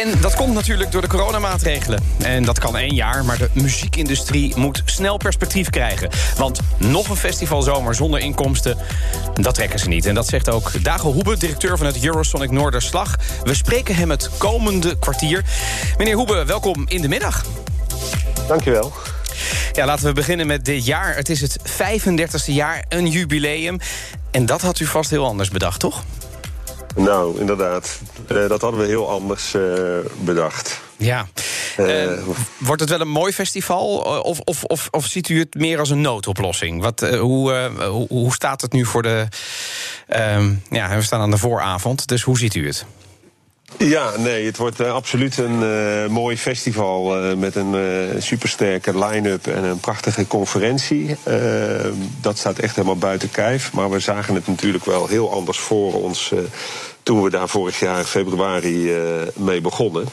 En dat komt natuurlijk door de coronamaatregelen. En dat kan één jaar, maar de muziekindustrie moet snel perspectief krijgen. Want nog een festivalzomer zonder inkomsten, dat trekken ze niet. En dat zegt ook Dago Hoebe, directeur van het Eurosonic Noorderslag. We spreken hem het komende kwartier. Meneer Hoebe, welkom in de middag. Dankjewel. Ja, laten we beginnen met dit jaar. Het is het 35e jaar, een jubileum. En dat had u vast heel anders bedacht, toch? Nou, inderdaad. Uh, dat hadden we heel anders uh, bedacht. Ja. Uh, wordt het wel een mooi festival? Of, of, of, of ziet u het meer als een noodoplossing? Wat, hoe, hoe, hoe, staat het nu voor de. ja, we staan aan de vooravond, dus hoe ziet u het? Ja, nee, het wordt uh, absoluut een uh, mooi festival uh, met een supersterke line-up en een prachtige conferentie. dat staat echt helemaal buiten kijf. Maar we zagen het natuurlijk wel heel anders voor ons toen we daar vorig jaar februari mee begonnen.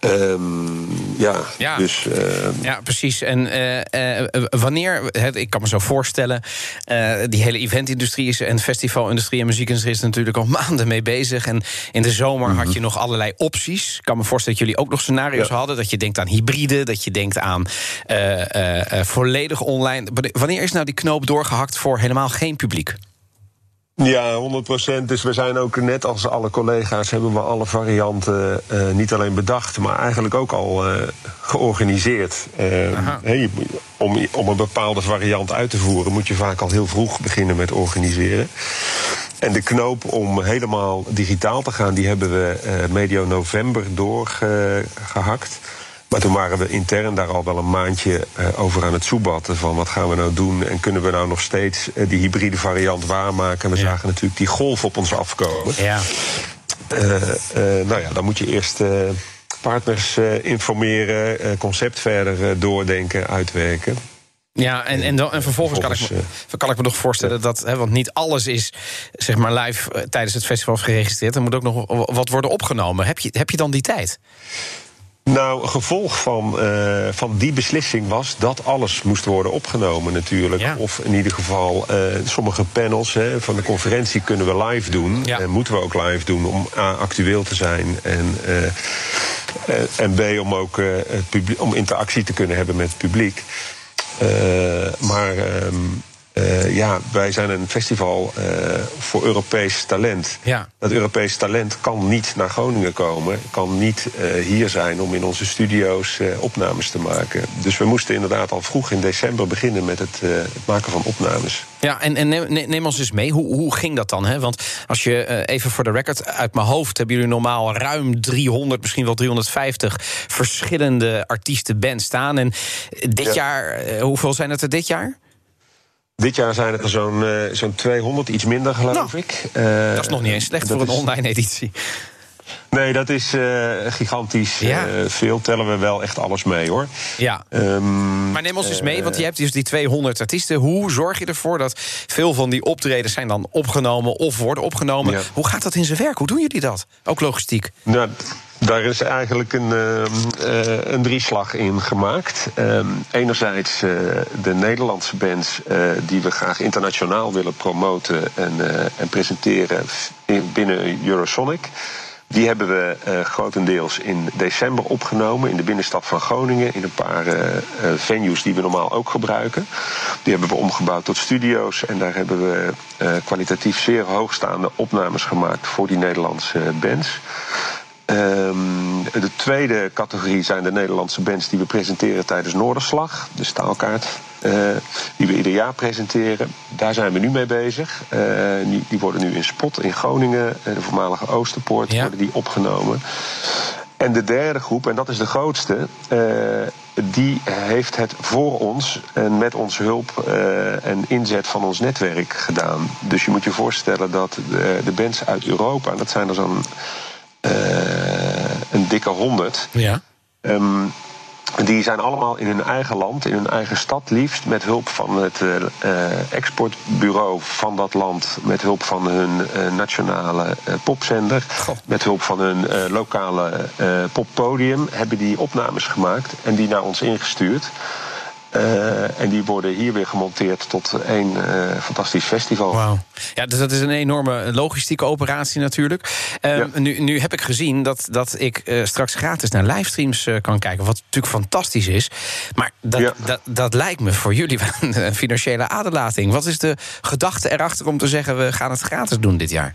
Um, ja, ja, dus. Uh, ja, precies. En uh, uh, wanneer, het, ik kan me zo voorstellen, die hele eventindustrie is en festivalindustrie en muziekindustrie is natuurlijk al maanden mee bezig. En in de zomer had je nog allerlei opties. Ik kan me voorstellen dat jullie ook nog scenario's ja. hadden. Dat je denkt aan hybride, dat je denkt aan volledig online. Wanneer is nou die knoop doorgehakt voor helemaal geen publiek? Ja, 100 procent. Dus we zijn ook net als alle collega's hebben we alle varianten uh, niet alleen bedacht, maar eigenlijk ook al uh, georganiseerd. Uh, hey, om, om een bepaalde variant uit te voeren, moet je vaak al heel vroeg beginnen met organiseren. En de knoop om helemaal digitaal te gaan, die hebben we medio november doorgehakt. Maar toen waren we intern daar al wel een maandje uh, over aan het soebatten. Van wat gaan we nou doen en kunnen we nou nog steeds uh, die hybride variant waarmaken. En we ja. zagen natuurlijk die golf op ons afkomen. Ja. Uh, nou ja, dan moet je eerst partners informeren, concept verder doordenken, uitwerken. Ja, en, en, dan, en vervolgens kan ik, me, kan ik me nog voorstellen dat, hè, want niet alles is zeg maar live tijdens het festival geregistreerd. Er moet ook nog wat worden opgenomen. Heb je, heb je dan die tijd? Nou, gevolg van, uh, van die beslissing was dat alles moest worden opgenomen natuurlijk. Ja. Of in ieder geval uh, sommige panels hè, van de conferentie kunnen we live doen. Ja. En moeten we ook live doen om A, actueel te zijn. En, uh, en B, om ook het publiek, om interactie te kunnen hebben met het publiek. maar... Um, uh, ja, wij zijn een festival uh, voor Europees talent. Ja. Dat Europees talent kan niet naar Groningen komen, kan niet uh, hier zijn om in onze studio's opnames te maken. Dus we moesten inderdaad al vroeg in december beginnen met het, het maken van opnames. Ja, en, en neem, neem, ons eens mee. Hoe, hoe ging dat dan? Hè? Want als je even voor de record uit mijn hoofd hebben jullie normaal ruim 300, misschien wel 350 verschillende artiesten band staan. En dit ja. jaar, hoeveel zijn het er dit jaar? Dit jaar zijn het er zo'n uh, zo'n 200, iets minder geloof nou, ik. Uh, dat is nog niet eens slecht voor een is... online editie. Nee, dat is uh, gigantisch ja. veel. Tellen we wel echt alles mee hoor. Ja. Um, maar neem ons eens mee, want je hebt dus die 200 artiesten. Hoe zorg je ervoor dat veel van die optredens zijn dan opgenomen of worden opgenomen? Ja. Hoe gaat dat in zijn werk? Hoe doen jullie dat? Ook logistiek. Nou, daar is eigenlijk een, uh, uh, een drieslag in gemaakt. Uh, enerzijds de Nederlandse bands die we graag internationaal willen promoten en, en presenteren binnen Eurosonic. Die hebben we uh, grotendeels in december opgenomen in de binnenstad van Groningen. In een paar uh, venues die we normaal ook gebruiken. Die hebben we omgebouwd tot studio's. En daar hebben we kwalitatief zeer hoogstaande opnames gemaakt voor die Nederlandse bands. Um, de tweede categorie zijn de Nederlandse bands die we presenteren tijdens Noorderslag, de staalkaart. Uh, die we ieder jaar presenteren. Daar zijn we nu mee bezig. Uh, die, die, worden nu in Spot in Groningen, uh, de voormalige Oosterpoort, ja. worden die opgenomen. En de derde groep, en dat is de grootste, die heeft het voor ons en met onze hulp en inzet van ons netwerk gedaan. Dus je moet je voorstellen dat de, de bands uit Europa, dat zijn er zo'n een dikke honderd. Ja. Um, die zijn allemaal in hun eigen land, in hun eigen stad liefst, met hulp van het uh, exportbureau van dat land, met hulp van hun uh, nationale uh, popzender, Goh. met hulp van hun lokale poppodium, hebben die opnames gemaakt en die naar ons ingestuurd. Uh, en die worden hier weer gemonteerd tot één uh, fantastisch festival. Wauw. Ja, dus dat is een enorme logistieke operatie natuurlijk. Uh, ja. nu, nu heb ik gezien dat, dat ik uh, straks gratis naar livestreams kan kijken. Wat natuurlijk fantastisch is. Maar dat, ja. dat, dat lijkt me voor jullie een financiële aderlating. Wat is de gedachte erachter om te zeggen... we gaan het gratis doen dit jaar?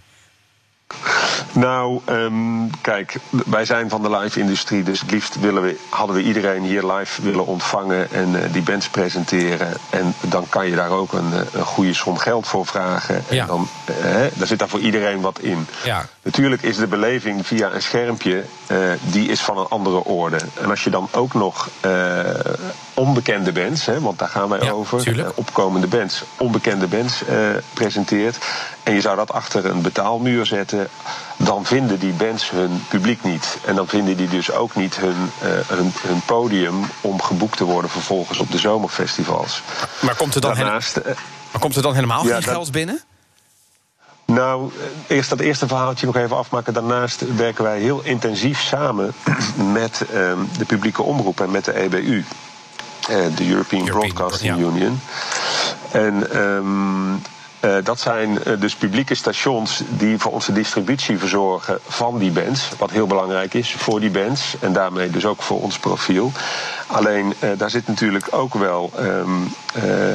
Nou, um, kijk, wij zijn van de live-industrie, dus het liefst willen we, hadden we iedereen hier live willen ontvangen en uh, die bands presenteren. En dan kan je daar ook een, een goede som geld voor vragen. En ja. dan uh, daar zit daar voor iedereen wat in. Ja. Natuurlijk is de beleving via een schermpje, uh, die is van een andere orde. En als je dan ook nog onbekende bands, hè, want daar gaan wij ja, over, opkomende bands, onbekende bands presenteert. En je zou dat achter een betaalmuur zetten dan vinden die bands hun publiek niet. En dan vinden die dus ook niet hun, uh, hun, hun, podium om geboekt te worden vervolgens op de zomerfestivals. Maar komt er dan, Daarnaast, hele, maar komt er dan helemaal ja, geen geld binnen? Nou, eerst dat eerste verhaaltje nog even afmaken. Daarnaast werken wij heel intensief samen met uh, de publieke omroep en met de EBU. De European, European Broadcasting ja. Union. En um, uh, dat zijn uh, dus publieke stations die voor onze distributie verzorgen van die bands. Wat heel belangrijk is voor die bands en daarmee dus ook voor ons profiel. Alleen uh, daar zit natuurlijk ook wel um,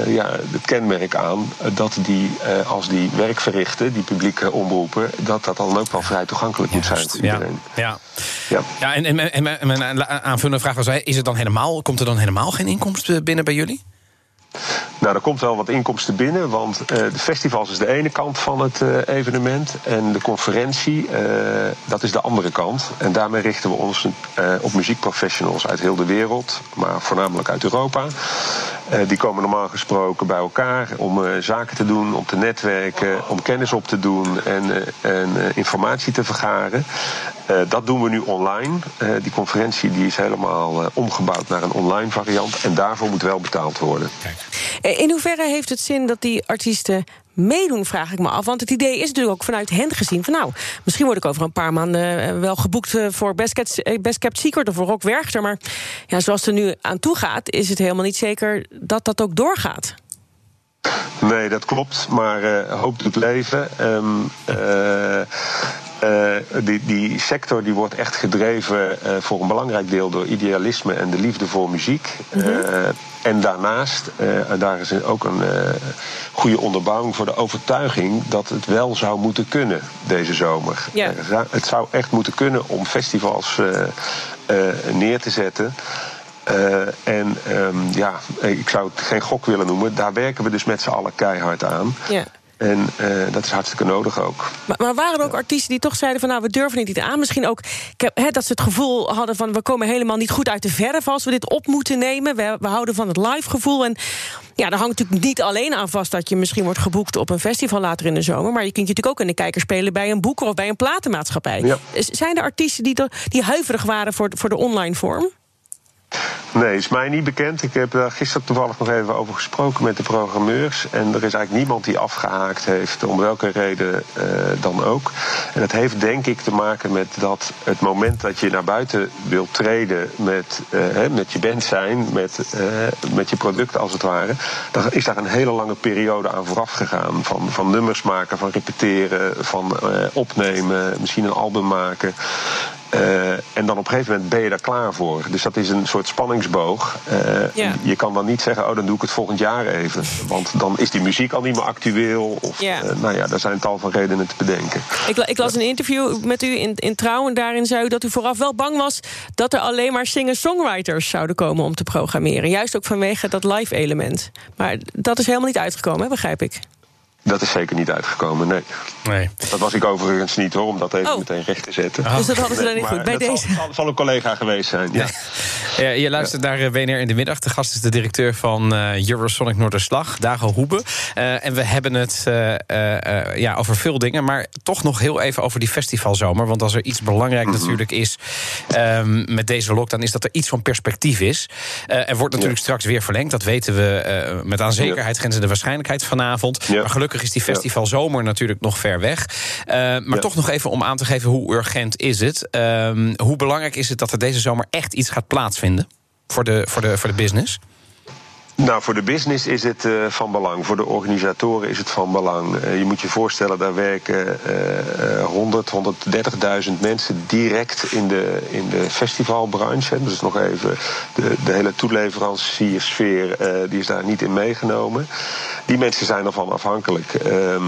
ja, het kenmerk aan dat die, als die werk verrichten, die publieke omroepen, dat dat dan ook wel vrij toegankelijk moet zijn voor iedereen. Ja, ja. ja. en, en, en, en mijn aanvullende vraag was: is het dan helemaal, komt er dan helemaal geen inkomsten binnen bij jullie? Nou, er komt wel wat inkomsten binnen, want uh, de festivals is de ene kant van het uh, evenement en de conferentie, uh, dat is de andere kant. En daarmee richten we ons op muziekprofessionals uit heel de wereld, maar voornamelijk uit Europa. die komen normaal gesproken bij elkaar om zaken te doen, om te netwerken, om kennis op te doen en, en informatie te vergaren. Dat doen we nu online. die conferentie die is helemaal omgebouwd naar een online variant en daarvoor moet wel betaald worden. Kijk. Eh, in hoeverre heeft het zin dat die artiesten meedoen, vraag ik me af. Want het idee is natuurlijk ook vanuit hen gezien... van nou, misschien word ik over een paar maanden eh, wel geboekt... Eh, voor Best Kept, Best Kept Secret of voor Rock Werchter. Maar ja, zoals het er nu aan toe gaat... is het helemaal niet zeker dat dat ook doorgaat. Nee, dat klopt. Maar uh, hoop doet leven. Um, uh, die, die, sector die wordt echt gedreven uh, voor een belangrijk deel door idealisme en de liefde voor muziek. Mm -hmm. uh, en daarnaast, en daar is ook een goede onderbouwing voor de overtuiging dat het wel zou moeten kunnen deze zomer. Ja. het zou echt moeten kunnen om festivals neer te zetten. Uh, en um, ja, ik zou het geen gok willen noemen. Daar werken we dus met z'n allen keihard aan. Ja. En uh, dat is hartstikke nodig ook. Maar, maar waren er ook ja. artiesten die toch zeiden van nou we durven het niet aan? Misschien ook he, dat ze het gevoel hadden van we komen helemaal niet goed uit de verf als we dit op moeten nemen. We, we houden van het live gevoel. En ja, daar hangt natuurlijk niet alleen aan vast dat je misschien wordt geboekt op een festival later in de zomer. Maar je kunt je natuurlijk ook in de kijker spelen bij een boeker of bij een platenmaatschappij. Ja. Zijn er artiesten die, die huiverig waren voor, voor de online vorm? Nee, is mij niet bekend. Ik heb daar gisteren toevallig nog even over gesproken met de programmeurs. En er is eigenlijk niemand die afgehaakt heeft, om welke reden uh, dan ook. En het heeft denk ik te maken met dat het moment dat je naar buiten wilt treden met, hè, met je band zijn, met, uh, met je product als het ware, dan is daar een hele lange periode aan vooraf gegaan. Van, van nummers maken, van repeteren, van opnemen, misschien een album maken. Uh, en dan op een gegeven moment ben je daar klaar voor. Dus dat is een soort spanningsboog. Uh, ja. Je kan dan niet zeggen, oh dan doe ik het volgend jaar even. Want dan is die muziek al niet meer actueel. Of, ja. uh, nou ja, daar zijn tal van redenen te bedenken. Ik, ik las een interview met u in, in Trouw. En daarin zei u dat u vooraf wel bang was... dat er alleen maar singer-songwriters zouden komen om te programmeren. Juist ook vanwege dat live element. Maar dat is helemaal niet uitgekomen, hè, begrijp ik. Dat is zeker niet uitgekomen, nee. nee. Dat was ik overigens niet hoor, om dat even Oh. meteen recht te zetten. Dus dat hadden ze dan niet goed bij dat zal- deze. Zal, zal een collega geweest zijn, ja. Ja, je luistert naar eh, WNR in de middag. De gast is de directeur van eh, Eurosonic Noorderslag, Dago Hoebe. Eh, en we hebben het eh, eh, eh, ja, over veel dingen, maar toch nog heel even over die festivalzomer. Want als er iets belangrijk Mhm. natuurlijk is ehm, met deze lockdown, is dat er iets van perspectief is. Eh, er wordt natuurlijk straks weer verlengd, dat weten we eh, met aan zekerheid grenzen de waarschijnlijkheid vanavond. Ja. Maar gelukkig is die festivalzomer natuurlijk nog ver weg. Eh, maar toch nog even om aan te geven hoe urgent is het. Ehm, hoe belangrijk is het dat er deze zomer echt iets gaat plaatsvinden? Voor de, voor de, voor de business? Nou, voor de business is het eh, van belang. Voor de organisatoren is het van belang. Eh, je moet je voorstellen, daar werken eh, 100, 130.000 mensen direct in de, in de festivalbranche. hè. Dus nog even de, de hele toeleveranciersfeer, die is daar niet in meegenomen. Die mensen zijn ervan afhankelijk. Ehm,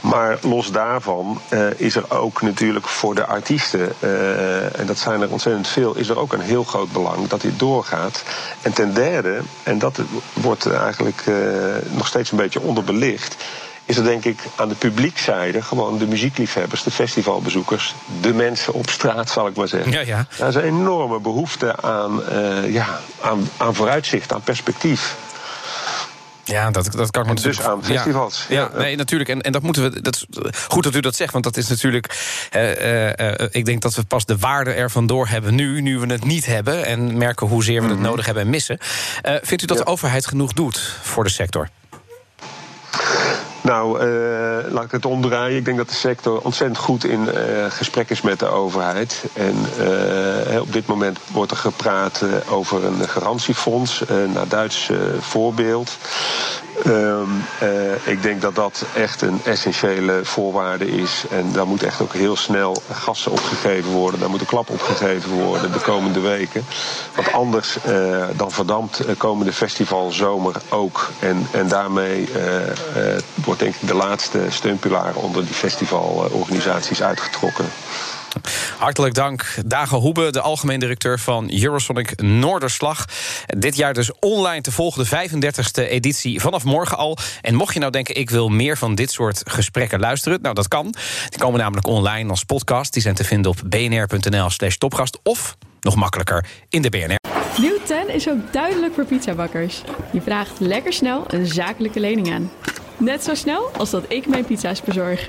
maar los daarvan eh, is er ook natuurlijk voor de artiesten, eh, en dat zijn er ontzettend veel, is er ook een heel groot belang dat dit doorgaat. En ten derde, en dat wordt eigenlijk eh, nog steeds een beetje onderbelicht. Is er denk ik aan de publiekzijde gewoon de muziekliefhebbers, de festivalbezoekers, de mensen op straat, zal ik maar zeggen. Ja, ja. Daar is een enorme behoefte aan, ja, aan, aan vooruitzicht, aan perspectief. Ja, dat, dat kan ik me dus aan festivals. Ja, ja, Ja. nee, natuurlijk. En, en dat moeten we. Dat, goed dat u dat zegt, want dat is natuurlijk. eh, eh, eh, ik denk dat we pas de waarde ervan doorhebben nu, nu we het niet hebben. En merken hoezeer we het nodig hebben en missen. Eh, vindt u dat Ja. de overheid genoeg doet voor de sector? Nou, eh, laat ik het omdraaien. Ik denk dat de sector ontzettend goed in eh, gesprek is met de overheid. En eh, op dit moment wordt er gepraat over een garantiefonds, naar Duits voorbeeld. Ehm, eh, ik denk dat dat echt een essentiële voorwaarde is. En daar moet echt ook heel snel gassen opgegeven worden. Daar moet een klap opgegeven worden de komende weken. Want anders eh, dan verdampt eh, komende festivalzomer ook. En, en daarmee wordt denk ik de laatste steunpilaar onder die festivalorganisaties uitgetrokken. Hartelijk dank, Dago Hoebe, de algemeen directeur van Eurosonic Noorderslag. Dit jaar dus online te volgen, de 35e editie vanaf morgen al. En mocht je nou denken, ik wil meer van dit soort gesprekken luisteren... nou, dat kan. Die komen namelijk online als podcast. Die zijn te vinden op bnr.nl slash topgast... of, nog makkelijker, in de BNR. Nieuw 10 is ook duidelijk voor pizzabakkers. Je vraagt lekker snel een zakelijke lening aan. Net zo snel als dat ik mijn pizza's bezorg.